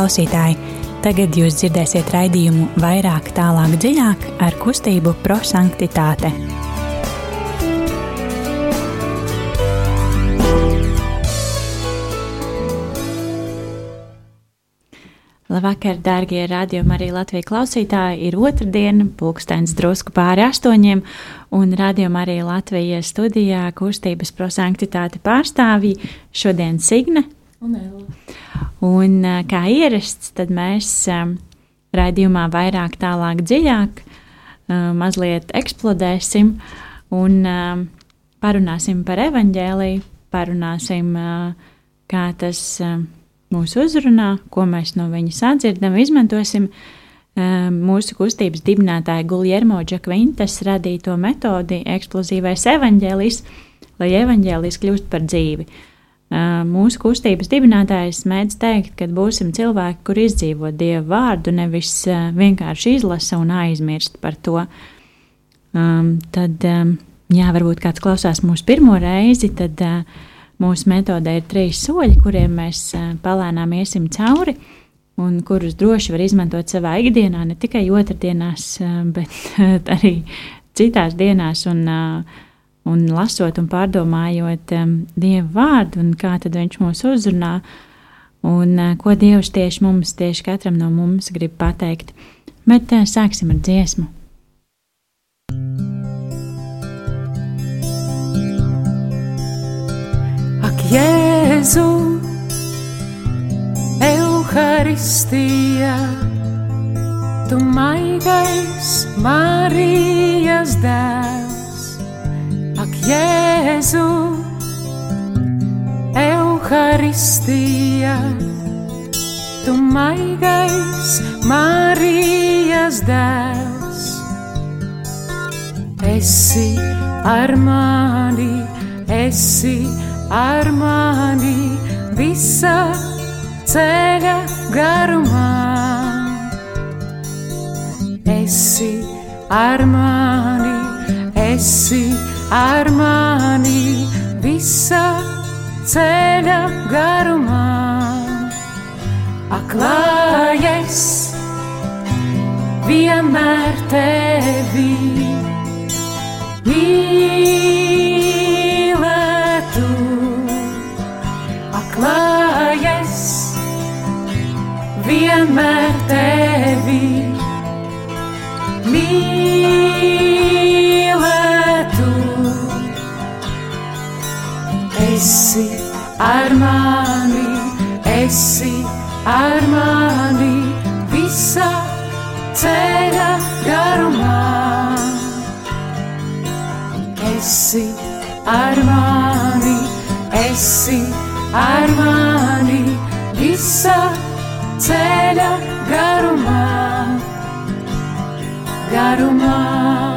klausītāji! Tagad jūs dzirdēsiet raidījumu vairāk, tālāk, dziļāk ar kustību prosanktitāte. Labvakar, dārgie radiokamā arī Latvijas klausītāji. Ir otrdiena, pulkstenis drusku pāri astoņiem, un radiokamā arī Latvijas studijā kustības prosanktitāte pārstāvji šodien Signe un Ella. Un kā ierasts, tad mēs raidījumā vairāk, tālāk, dziļāk, mazliet eksplodēsim un parunāsim par evaņģēliju, parunāsim, kā tas mūs uzrunā, ko mēs no viņa sadzirdam, izmantosim mūsu kustības dibinātāja Guljermo Džakvintas radīto metodi eksplozīvais evaņģēlis, lai evaņģēlis kļūst par dzīvi. Mūsu kustības dibinātājs mēdz teikt, ka būsim cilvēki, kur izdzīvo Dieva vārdu, nevis vienkārši izlasa un aizmirst par to. Um, tad, um, jā, varbūt kāds klausās mūsu pirmo reizi, tad uh, Mūsu metodē ir trīs soļi, kuriem mēs palēnām iesim cauri un kurus droši var izmantot savā ikdienā, ne tikai otrdienās, bet arī citās dienās, un, un lasot un pārdomājot Dieva vārdu un kā tad viņš mūs uzrunā, un ko Dievs tieši mums, tieši katram no mums grib pateikt. Bet sāksim ar dziesmu. Jēzu, Euharistija, tu maigais Marijas dēls. Jēzu, Euharistija, tu maigais Marijas dēls. Esi ar mani, esi ar mani visa ceļa garumā. Esi ar mani, esi ar mani visa ceļa garumā. Aklājies vienmēr tevi. vienmēr tevi mīlētu. Ar mani visā ceļa garumā. Esi ar mani, esi ar mani visā ceļa ceļa garumā, garumā. Garumā.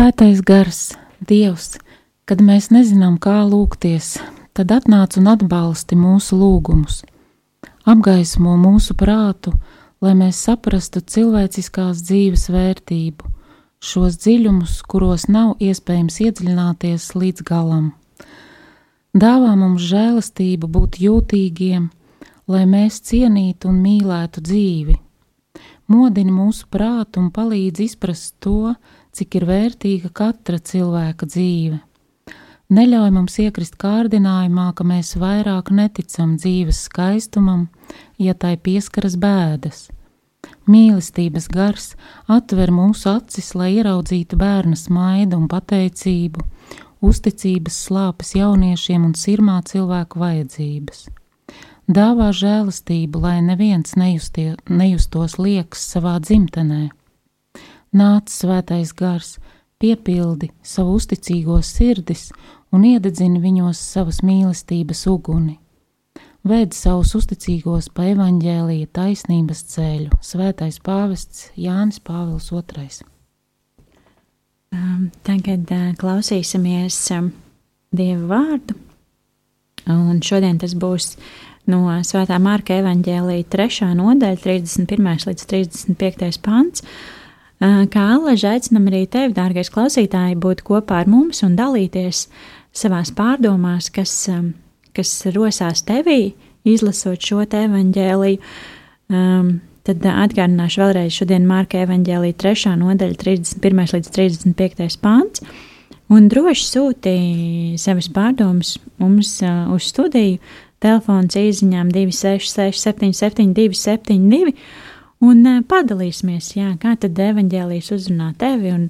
Svētais gars, Dievs, Kad mēs nezinām, kā lūgties, tad atnāc un atbalsti mūsu lūgumus. Apgaismo mūsu prātu, lai mēs saprastu cilvēciskās dzīves vērtību, šos dziļumus, kuros nav iespējams iedziļināties līdz galam. Dāvā mums žēlastību būt jūtīgiem, lai mēs cienītu un mīlētu dzīvi. Modini mūsu prātu un palīdz izprast to, cik ir vērtīga katra cilvēka dzīve neļauj mums iekrist kārdinājumā, ka mēs vairāk neticam dzīves skaistumam, ja tai pieskaras bēdas. Mīlestības gars atver mūsu acis, lai ieraudzītu bērna smaidu un pateicību, uzticības slāpes jauniešiem un sirmā cilvēku vajadzības. Dāvā žēlastību, lai neviens nejustie, nejustos liekas savā dzimtenē. Nāc svētais gars, piepildi savu uzticīgo sirdis un iededzina viņos savas mīlestības uguni. Vēd savus uzticīgos pa evaņģēlīja taisnības ceļu, svētais pāvests Jānis Pāvils II. Um, tagad uh, klausīsimies um, Dieva vārdu, Un šodien tas būs no Svētā Marka evaņģēlīja 3. nodaļa, 31. līdz 35. pants. Kā Allaž aicinam arī tevi, dārgais klausītāji, būt kopā ar mums un dalīties savās pārdomās, kas, kas rosās tevī, izlasot šo te evaņģēliju. Um, tad atgādināšu vēlreiz šodien Marka evaņģēlīja 3. nodaļa, 31. līdz 35. pāns. Un droši sūtīja savas pārdomas mums uh, uz studiju. Telefons īsiņām 266, 772, 72, un uh, padalīsimies, jā, kā tad evaņģēlijas uzrunā tevi un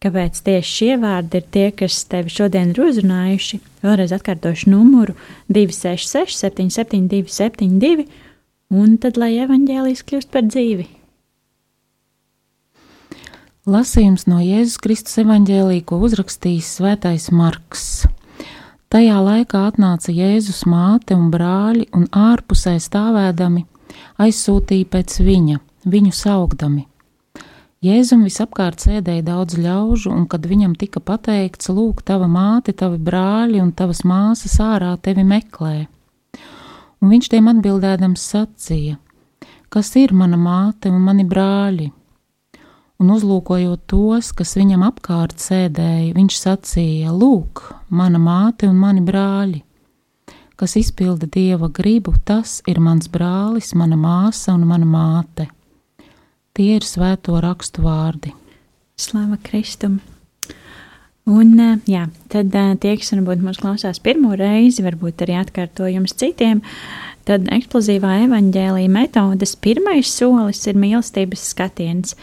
kāpēc tieši šie vārdi ir tie, kas tevi šodien ir uzrunājuši. Vēlreiz atkārtošu numuru 266, 772, 72, un tad lai evaņģēlijas kļūst par dzīvi. Lasījums no Jēzus Kristus evaņģēlī, ko uzrakstījis Svētais Marks. Tajā laikā atnāca Jēzus māte un brāļi, un ārpusē stāvēdami aizsūtīja pēc viņa, viņu saugdami. Jēzum visapkārt sēdēja daudz ļaužu, un kad viņam tika pateikts, lūk, tava māte, tavi brāļi un tavas māsas ārā tevi meklē. Un viņš tiem atbildēdams sacīja: Kas ir mana māte un mani brāļi? un uzlūkojot tos, kas viņam apkārt sēdēja, viņš sacīja: Lūk, mana māte un mani brāļi! Kas izpilda dieva gribu, tas ir mans brālis, mana māsa un mana māte. Tie ir svēto rakstu vārdi. Slava Kristum! Un, jā, tad tie, kas varbūt mūs klausās pirmo reizi, varbūt arī atkārtojums citiem, tad eksplozīvā evaņģēlīja metodes pirmais solis ir mīlestības skatiens –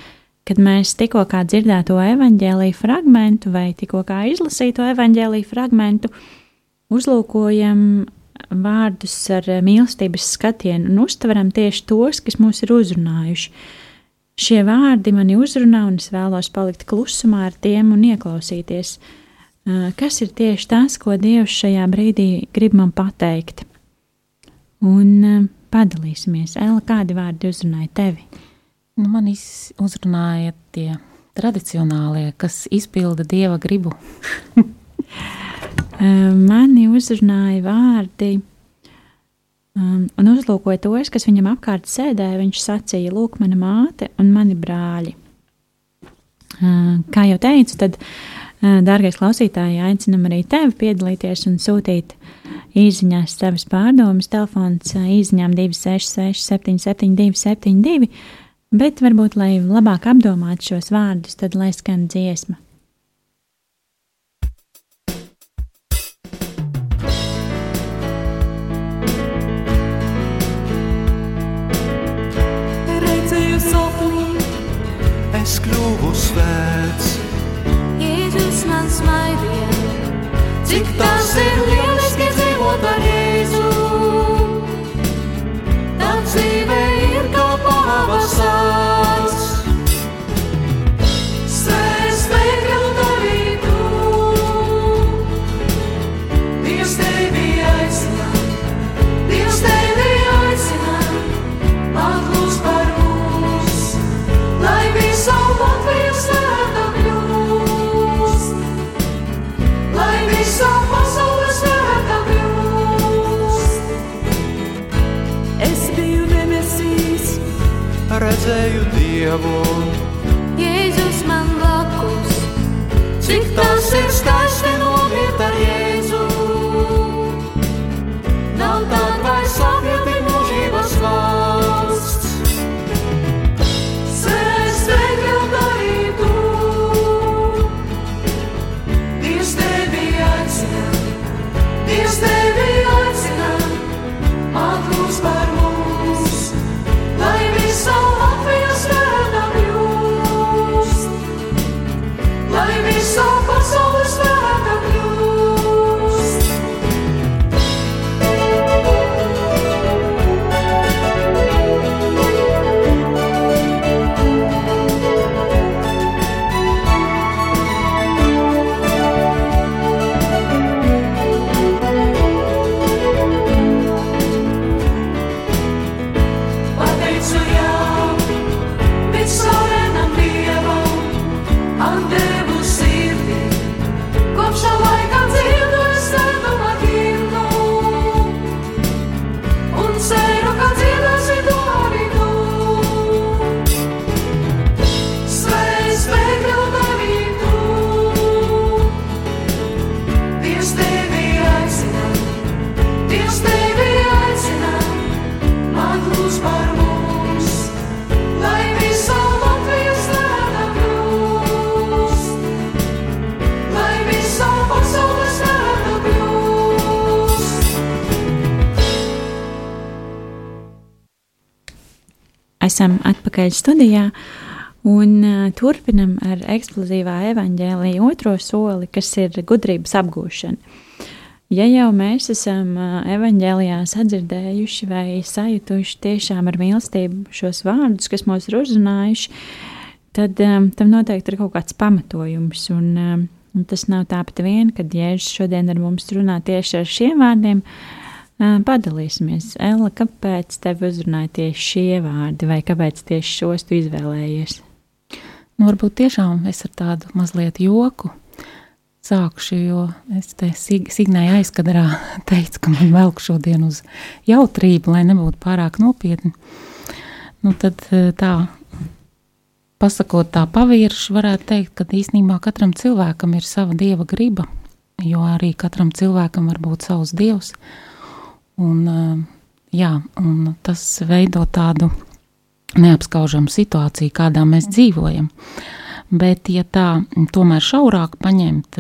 kad mēs tikko dzirdēto evaņģēlīju fragment vai tikko izlasīto evaņģēlīju fragment, uzlūkojam vārdus ar mīlestības skatienu un uztveram tieši tos, kas mūs ir uzrunājuši. Šie vārdi mani uzrunā, un es vēlos palikt klusumā ar tiem un ieklausīties. Kas ir tieši tas, ko Dievs šajā brīdī grib man pateikt? Un padalīsimies, Ella, kādi vārdi uzrunāja tevi? Nu, man uzrunāja tie tradicionālie, kas izpilda dieva gribu. Mani uzrunāja vārdi, um, un uzlūkoja tos, kas viņam apkārt sēdēja. Viņš sacīja, Lūk, mana māte un mani brāļi. Uh, kā jau teicu, tad, uh, dārgais klausītāji, aicinam arī tevi piedalīties un sūtīt īsiņās savas pārdomas. Telefons uh, īsiņām 266, 772, 72 Bet varbūt, lai labāk apdomātu šos vārdus, tad lai skan dziesma. Cik tas ir esam atpakaļ studijā un turpinam ar eksplozīvā evaņģēlīja otro soli, kas ir gudrības apgūšana. Ja jau mēs esam evaņģēlijā sadzirdējuši vai sajutuši tiešām ar mīlestību šos vārdus, kas mūs ir uzrunājuši, tad um, tam noteikti ir kaut kāds pamatojums. Un, um, un tas nav tāpat vien, kad Jēzus šodien ar mums runā tieši ar šiem vārdiem, uh, Padalīsimies, Ella, kāpēc tev uzrunāja tieši šie vārdi, vai kāpēc tieši šos tu izvēlējies? Nu, varbūt tiešām es ar tādu mazliet joku sākušu, jo es te signēju aizkadrā teicu, ka man velk šodien uz jautrību, lai nebūtu pārāk nopietni. Nu, tad tā, pasakot tā pavirši, varētu teikt, ka īstenībā katram cilvēkam ir sava dieva griba, jo arī katram cilvēkam var būt savs dievs. Un, jā, un tas veido tādu neapskaužamu situāciju, kādā mēs dzīvojam. Bet, ja tā tomēr šaurāk paņemt,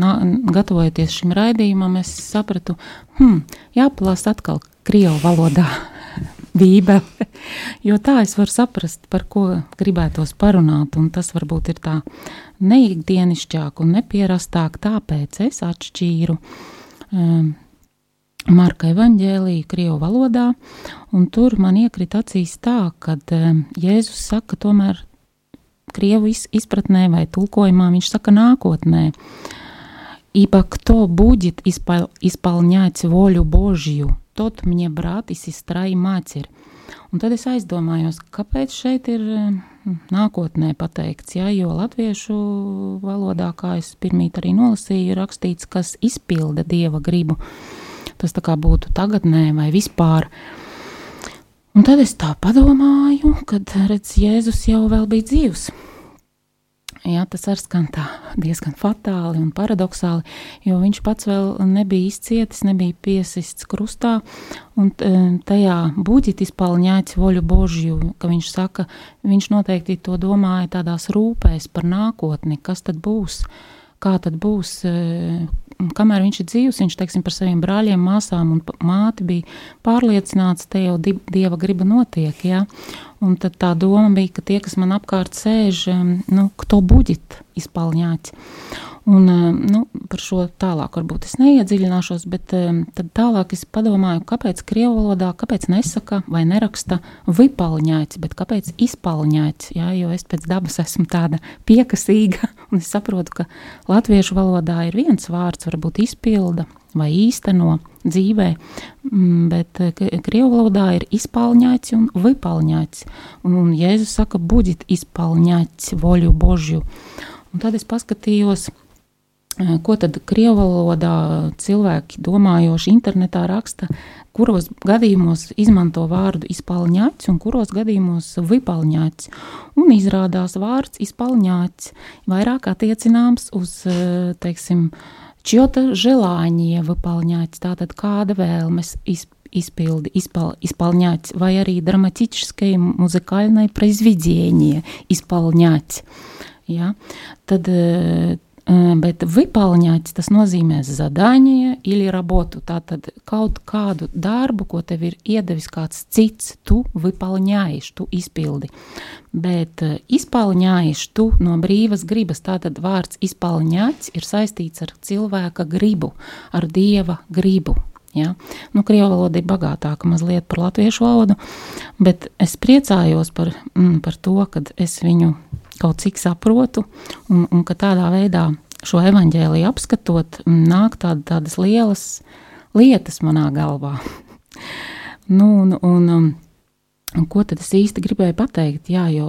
na, gatavojoties šim raidījumam, es sapratu, hmm, jāpalāst atkal krievu valodā bībeli, jo tā es varu saprast, par ko gribētos parunāt, un tas varbūt ir tā neikdienišķāk un nepierastāk, tāpēc es atšķīru um, Marka evanģēlīja Krievu valodā, un tur man iekrita acīs tā, ka Jēzus saka tomēr Krievu izpratnē vai tulkojumā, viņš saka nākotnē. Ибо кто будет испол, исполнять волю Божью, тот мне брат и сестра и матерь. Un tad es aizdomājos, kāpēc šeit ir nākotnē pateikts, ja, jo latviešu valodā, kā es pirmīt arī nolasīju, rakstīts, kas izpilda dieva gribu. Uh, tas būtu tagadnē vai vispār. Un tad es tā padomāju, kad redz, Jēzus jau bija dzīvs. Jā, tas arī skan tā diezgan fatāli un paradoxāli, jo viņš pats vēl nebija izcietis, nebija piesists krustā, un e, tajā buģit izpalņēts voļu božju, ka viņš saka, viņš noteikti to domāja tādās rūpēs par nākotni, kas tad būs, kā tad būs, e, kamēr viņš ir dzīves, viņš teiksim, par saviem brāļiem, māsām un māti bija pārliecināts, te jau dieva griba notiek. Ja? Un tad tā doma bija, ka tie, kas man apkārt sēž, nu, to buģit izpalņāts. Un, nu, par šo tālāk varbūt es neiedziļināšos, bet tad tālāk es padomāju, kāpēc krievu valodā, kāpēc nesaka vai neraksta vipalņāts, bet kāpēc izpalņāts, jā, jo es pēc dabas esmu tāda piekasīga, un es saprotu, ka latviešu valodā ir viens vārds, varbūt izpilda vai īsteno dzīvē, mm, bet krievu valodā ir izpalņāts un vipalņāts, un Jēzus saka, buģit izpalņāts voļu božju. Un tad es paskatījos, Ko tad krievu valodā cilvēki domājoši internetā raksta, kuros gadījumos izmanto vārdu izpalņāts un kuros gadījumos vipalņāts. Un izrādās vārds izpalņāts vairāk attiecināms uz, teiksim, čjota želāņie vipalņāts, tātad kāda vēlmes izpalņāts изпилды, испол, исполнять, vai arī драматическое музыкальное произведение исполнять. Ja? Tad Bet vipāliņāts tas nozīmē zadāņie, ili rabotu. Tātad kaut kādu darbu, ko tev ir iedevis kāds cits, tu vipāliņājiš, tu izpildi. Bet izpāliņājiš tu no brīvas gribas. Tātad vārds izpāliņāts ir saistīts ar cilvēka gribu, ar dieva gribu. Ja? Nu, Krievijas valoda ir bagātāka mazliet par latviešu valodu, bet es priecājos par, mm, par to, ka es viņu izpildīju kaut cik saprotu, un, un ka tādā veidā šo evaņģēliju apskatot, nāk tāda, tādas lielas lietas manā galvā. nu, un, un, un, un ko tad es īsti gribēju pateikt? Jā, jo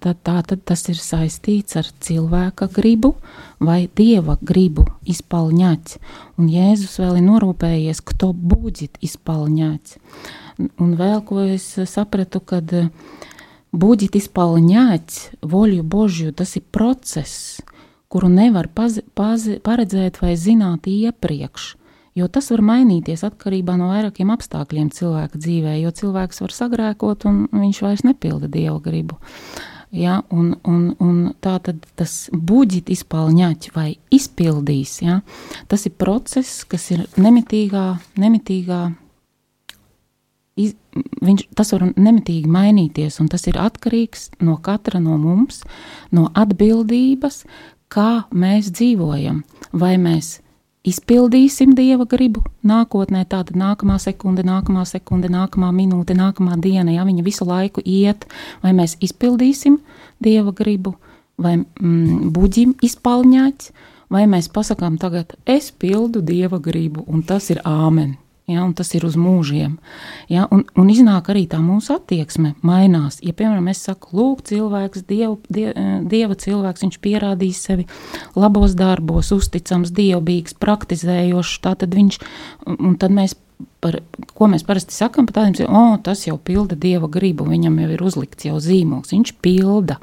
tā, tā tad tas ir saistīts ar cilvēka gribu vai dieva gribu izpalņāts. Un Jēzus vēl ir norūpējies, kto būdzit izpalņāts. Un vēl ko es sapratu, kad uh, Будет исполнять волю Божью, tas ir process, kuru nevar paz, paz, paredzēt vai zināt iepriekš. Jo tas var mainīties atkarībā no vairākiem apstākļiem cilvēka dzīvē, jo cilvēks var sagrēkot un viņš vairs nepilda dievu gribu. Ja, un, un, un tā tad tas buģit izpalņāķi vai izpildīs, ja, tas ir process, kas ir nemitīgā, nemitīgā iz, viņš, tas var nemitīgi mainīties, un tas ir atkarīgs no katra no mums, no atbildības, kā mēs dzīvojam. Vai mēs izpildīsim dieva gribu nākotnē, tāda nākamā sekunde, nākamā sekunde, nākamā minūte, nākamā diena, ja viņa visu laiku iet, vai mēs izpildīsim dieva gribu, vai mm, buģim izpalņāts, vai mēs pasakām tagad, es pildu dieva gribu, un tas ir āmen ja, tas ir uz mūžiem. Ja, un, un iznāk arī tā mūsu attieksme mainās. Ja, piemēram, es saku, lūk, cilvēks, dievu, die, dieva cilvēks, viņš pierādīs sevi labos darbos, uzticams, dievbijīgs, praktizējošs, tad viņš, un tad mēs par ko mēs parasti sakām, par tādiem, oh, tas jau pilda dieva gribu, viņam jau ir uzlikts jau zīmogs, viņš pilda.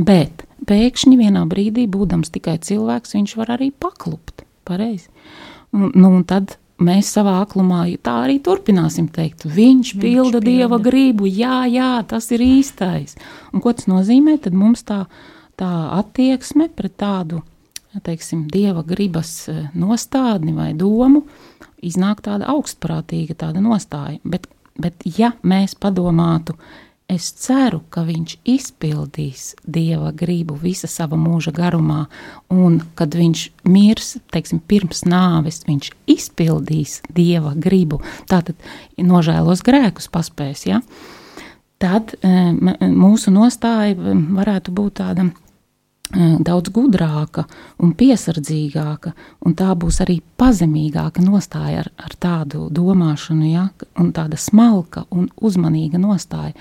Bet pēkšņi vienā brīdī, būdams tikai cilvēks, viņš var arī paklupt. Pareizi. Un, nu, un tad mēs savā aklumā tā arī turpināsim teikt. Viņš, Viņš pilda, pilda dieva gribu, jā, jā, tas ir īstais. Un ko tas nozīmē? Tad mums tā, tā attieksme pret tādu teiksim, dieva gribas e, nostādni vai domu iznāk tāda augstprātīga tāda nostāja. Bet, bet ja mēs padomātu, Es ceru, ka viņš izpildīs dieva gribu visa sava mūža garumā, un kad viņš mirs, teiksim, pirms nāves, viņš izpildīs dieva gribu, tātad nožēlos grēkus paspēs. Ja? Tad mūsu nostāja varētu būt tāda Eh, daudz gudrāka un piesardzīgāka, un tā būs arī pazemīgāka nostāja ar, ar tādu domāšanu, ja, un tāda smalka un uzmanīga nostāja.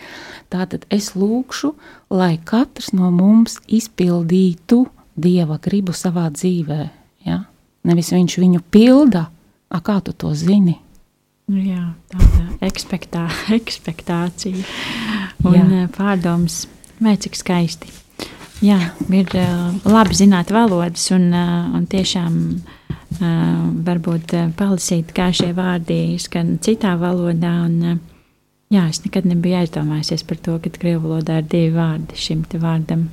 Tātad es lūkšu, lai katrs no mums izpildītu dieva gribu savā dzīvē. Ja? Nevis viņš viņu pilda, a, kā tu to zini? Nu jā, tāda ekspektā, ekspektācija un Jā. Eh, pārdoms, vai cik skaisti. Jā, ir uh, labi zināt valodas un, uh, un tiešām uh, varbūt uh, palasīt, kā šie vārdi skan citā valodā. Un, uh, jā, es nekad nebiju aizdomājusies par to, ka krievu valodā ir divi vārdi šim te vārdam.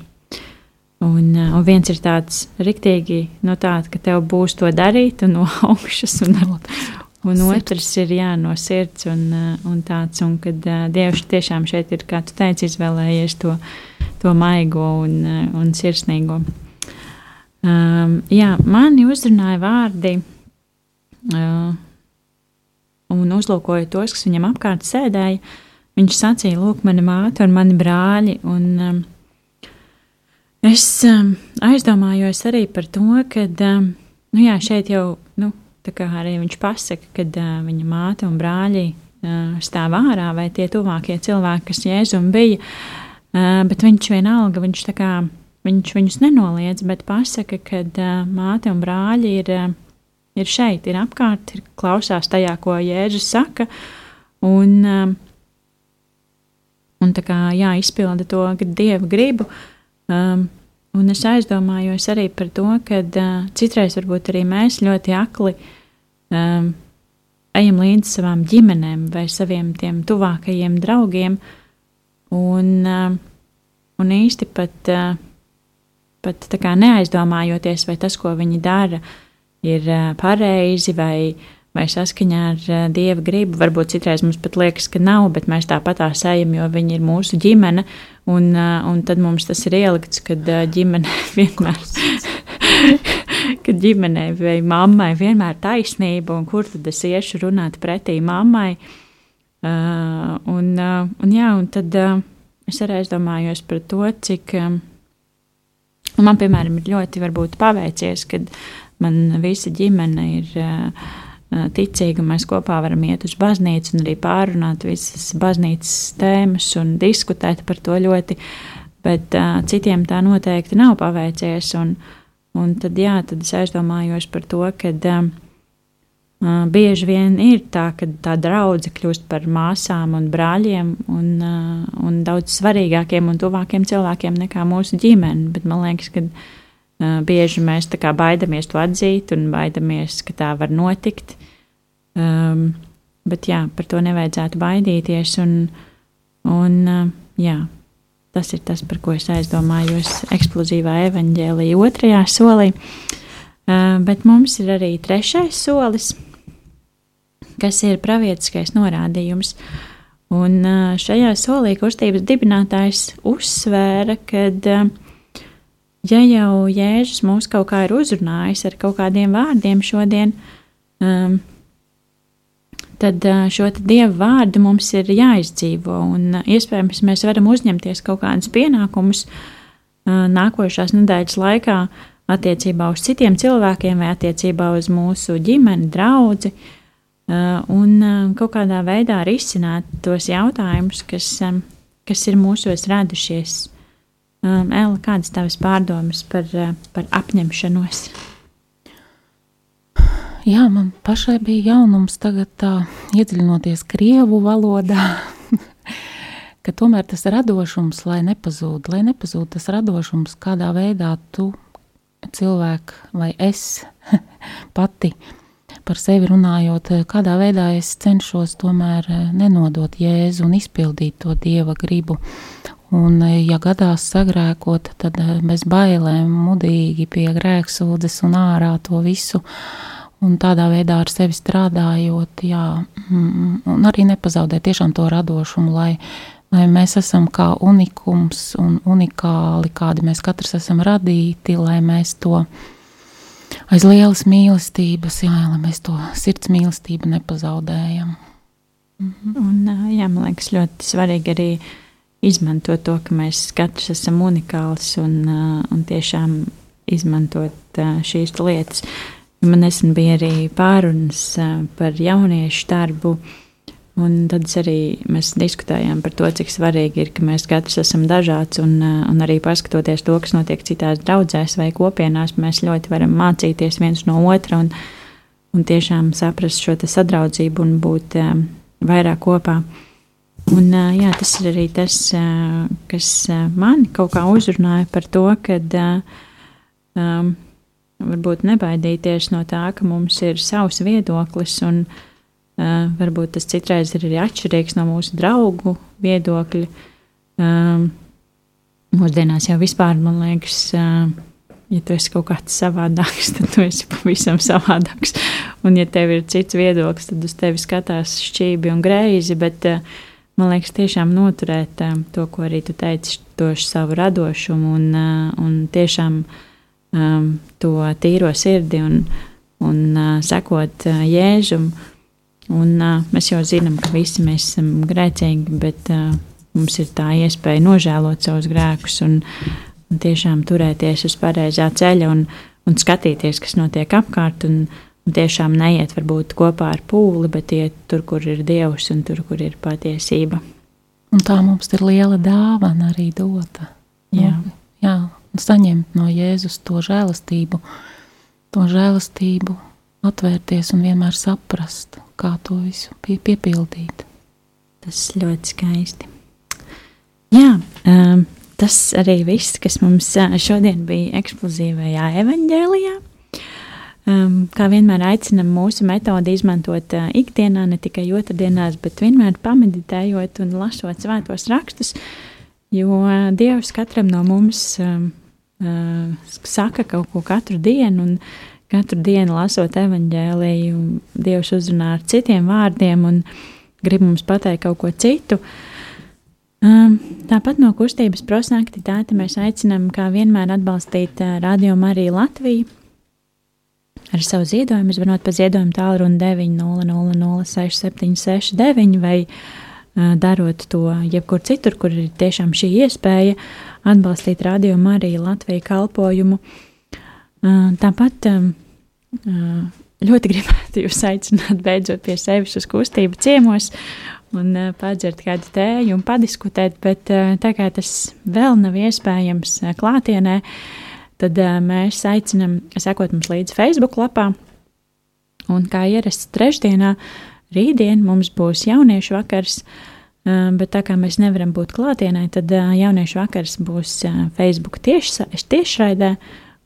Un, uh, un viens ir tāds riktīgi, no nu, tāds, ka tev būs to darīt no augšas, un, un otrs ir jā, no sirds un, uh, un tāds, un kad uh, Dievs tiešām šeit ir, kā tu teici, izvēlējies to to maigo un, eh, un sirsnīgo. Um, jā, mani uzrunāja vārdi, uh, un uzlūkoju tos, kas viņam apkārt sēdēja. Viņš sacīja, lūk, mana māte un mani brāļi. Un, um, es um, aizdomājos arī par to, ka um, nu jā, šeit jau nu, arī viņš pasaka, ka uh, viņa māte un brāļi uh, stāv ārā vai tie tuvākie cilvēki, kas Jēzum bija. Uh, Uh, bet viņš vienalga, viņš, kā, viņš viņus nenoliedz, bet pasaka, ka uh, māte un brāļi ir, uh, ir šeit, ir apkārt, ir klausās tajā, ko Jēzus saka, un, uh, un tā kā jā, izpilda to dievu gribu. Um, un es aizdomājos arī par to, ka uh, citreiz varbūt arī mēs ļoti akli um, ejam līdzi savām ģimenēm vai saviem tiem tuvākajiem draugiem. Uh, Un, uh, un īsti pat, uh, pat neaizdomājoties, vai tas, ko viņi dara, ir uh, pareizi vai, vai saskaņā ar dieva gribu. Varbūt citreiz mums pat liekas, ka nav, bet mēs tāpat ejam, jo viņi ir mūsu ģimene. Un, un tad mums tas ir ielikts, kad ģimene vienmēr. kad ģimenei vai mammai vienmēr ir taisnība, un kur tad es iešu runāt pretī mammai? Uh, Uh, un, uh, un, jā, un tad uh, es arī aizdomājos par to, cik um, man, piemēram, ir ļoti varbūt, paveicies, kad man visa ģimene ir uh, ticīga, un mēs kopā varam iet uz baznīcu un arī pārunāt visas baznīcas tēmas un diskutēt par to ļoti, bet uh, citiem tā noteikti nav paveicies. Un, un tad, jā, tad es aizdomājos par to, ka. Um, Uh, bieži vien ir tā, ka tā draudzene kļūst par māsām un brāļiem un, uh, un daudz svarīgākiem un tuvākiem cilvēkiem nekā mūsu ģimene. Bet man liekas, ka uh, bieži mēs baidamies to atzīt un baidamies, ka tā var notikt. Um, bet jā, par to nevajadzētu baidīties. Un, un, uh, jā, tas ir tas, par ko es aizdomājos eksplozīvā evaņģēlīja otrajā solī. Bet mums ir arī trešais solis kas ir pravietiskais norādījums. Un šajā solī kustības dibinātājs uzsvēra, ka, ja jau Jēzus mūs kaut kā ir uzrunājis ar kaut kādiem vārdiem šodien, um, tad šo dievu vārdu mums ir jāizdzīvo. Un, iespējams, mēs varam uzņemties kaut kādus pienākumus nākošās nedēļas laikā attiecībā uz citiem cilvēkiem vai attiecībā uz mūsu ģimeni, draugu un kaut kādā veidā risināt tos jautājumus, kas, kas ir mūsos radušies. Ella, kādas tavas pārdomas par, par apņemšanos? Jā, man pašai bija jaunums tagad tā iedziļinoties Krievu valodā, ka tomēr tas radošums, lai nepazūd, lai nepazūd tas radošums, kādā veidā tu cilvēku vai es pati uh, par sevi runājot, eh, kādā veidā es cenšos tomēr eh, nenodot Jēzu un izpildīt to Dieva gribu. Un, eh, ja gadās sagrēkot, tad bez bailēm, mudīgi pie grēksūdzes un ārā to visu, un tādā veidā ar sevi strādājot, jā, mm, un arī nepazaudēt tiešām to radošumu, lai, lai mēs esam kā unikums un unikāli, kādi mēs katrs esam radīti, lai mēs to aiz lielas mīlestības, jā, lai mēs to sirds mīlestību nepazaudējam. Mhm. Un, jā, man liekas, ļoti svarīgi arī izmantot to, ka mēs katrs esam unikāls un, un tiešām izmantot šīs lietas. Man nesen bija arī pārunas par jauniešu darbu, Un tad arī mēs diskutējām par to, cik svarīgi ir, ka mēs katrs esam dažāds. Un, un arī paskatoties to, kas notiek citās draudzēs vai kopienās, mēs ļoti varam mācīties viens no otra un, un tiešām saprast šo sadraudzību un būt vairāk kopā. Un, jā, tas ir arī tas, kas man kaut kā uzrunāja par to, ka uh, um, varbūt nebaidīties no tā, ka mums ir savs viedoklis un uh, Uh, varbūt tas citreiz ir arī atšķirīgs no mūsu draugu viedokļa. Um, mūsdienās jau vispār, man liekas, uh, ja tu esi kaut kāds savādāks, tad tu esi pavisam savādāks. Un, ja tev ir cits viedoklis, tad uz tevi skatās šķīvi un greizi. Bet, uh, man liekas, tiešām noturēt uh, to, ko arī tu teici, to savu radošumu un, uh, un tiešām um, to tīro sirdi un, un uh, sekot uh, jēžumu Un, uh, mēs jau zinām, ka visi mēs esam grēcīgi, bet uh, mums ir tā iespēja nožēlot savus grēkus un, un tiešām turēties uz pareizā ceļa un, un skatīties, kas notiek apkārt. Un, un tiešām neiet varbūt kopā ar pūli, bet iet tur, kur ir dievs un tur, kur ir patiesība. Un tā mums ir liela dāvana arī dota. Jā, nu, jā un saņemt no Jēzus to žēlastību, to žēlastību, atvērties un vienmēr saprast, kā to visu pie, piepildīt. Tas ļoti skaisti. Jā, um, tas arī viss, kas mums šodien bija eksplozīvajā evaņģēlijā. Um, kā vienmēr aicinam mūsu metodi izmantot uh, ikdienā, ne tikai otrdienās, bet vienmēr pameditējot un lasot svētos rakstus, jo uh, Dievs katram no mums um, uh, saka kaut ko katru dienu, un katru dienu lasot evaņģēlīju, Dievs uzrunā ar citiem vārdiem un grib mums pateikt kaut ko citu. Um, tāpat no kustības prosaktivitāte mēs aicinām, kā vienmēr, atbalstīt uh, Radio Mariju Latviju ar savu ziedojumu, zvanot pa ziedojumu tālruni 900-6769 vai uh, darot to jebkur citur, kur ir tiešām šī iespēja atbalstīt Radio Mariju Latviju kalpojumu. Uh, Tāpat ļoti gribētu jūs aicināt beidzot pie sevis uz kustību ciemos un padzert kādu tēju un padiskutēt, bet tā kā tas vēl nav iespējams klātienē, tad mēs aicinam sekot mums līdzi Facebook lapā. Un kā ierasts trešdienā, rītdien mums būs jauniešu vakars, bet tā kā mēs nevaram būt klātienē, tad jauniešu vakars būs Facebook tiešraidē. Tieši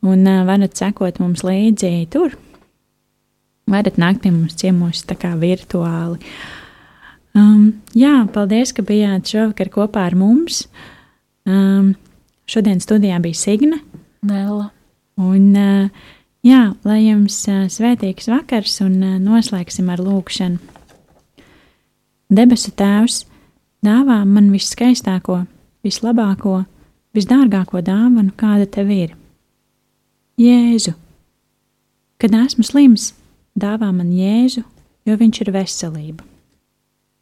un varat sekot mums līdzi tur. Varat nākt pie mums ciemos tā kā virtuāli. Um, jā, paldies, ka bijāt šovakar kopā ar mums. Um, šodien studijā bija Signe. Nela. Un, uh, jā, lai jums uh, svētīgs vakars un uh, noslēgsim ar lūkšanu. Debesu Tēvs, dāvā man viskaistāko, vislabāko, visdārgāko dāvanu, kāda tev ir. Jēzu! Kad esmu slims, dāvā man Jēzu, jo viņš ir veselība.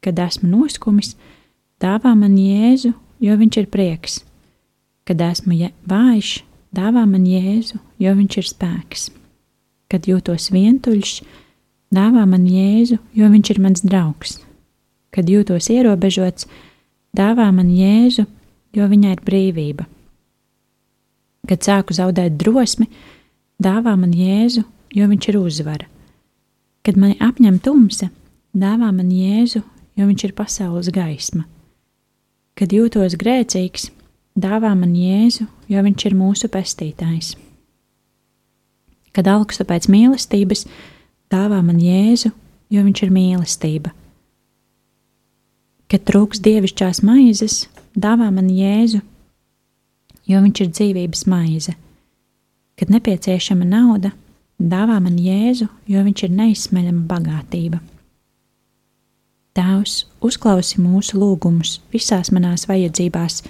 Kad esmu noskumis, dāvā man Jēzu, jo viņš ir prieks. Kad esmu vājš, dāvā man Jēzu, jo viņš ir spēks. Kad jūtos vientuļš, dāvā man Jēzu, jo viņš ir mans draugs. Kad jūtos ierobežots, dāvā man Jēzu, jo viņai ir brīvība. Kad sāku zaudēt drosmi, dāvā man Jēzu, jo viņš ir uzvara. Kad mani apņem tumsa, dāvā man Jēzu, jo viņš ir pasaules gaisma. Kad jūtos grēcīgs, dāvā man Jēzu, jo viņš ir mūsu pestītājs. Kad augstu pēc mīlestības, dāvā man Jēzu, jo viņš ir mīlestība. Kad trūks dievišķās maizes, dāvā man Jēzu, jo viņš ir dzīvības maize. Kad nepieciešama nauda, dāvā man Jēzu, jo viņš ir neizsmeļama bagātība. Tēvs, uzklausi mūsu lūgumus visās manās vajadzībās,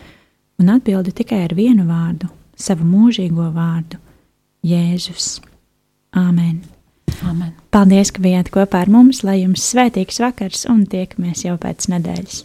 un atbildi tikai ar vienu vārdu, savu mūžīgo vārdu - Jēzus. Āmen! Amen. Paldies, ka bijāt kopā ar mums, lai jums svētīgs vakars un tiekamies jau pēc nedēļas.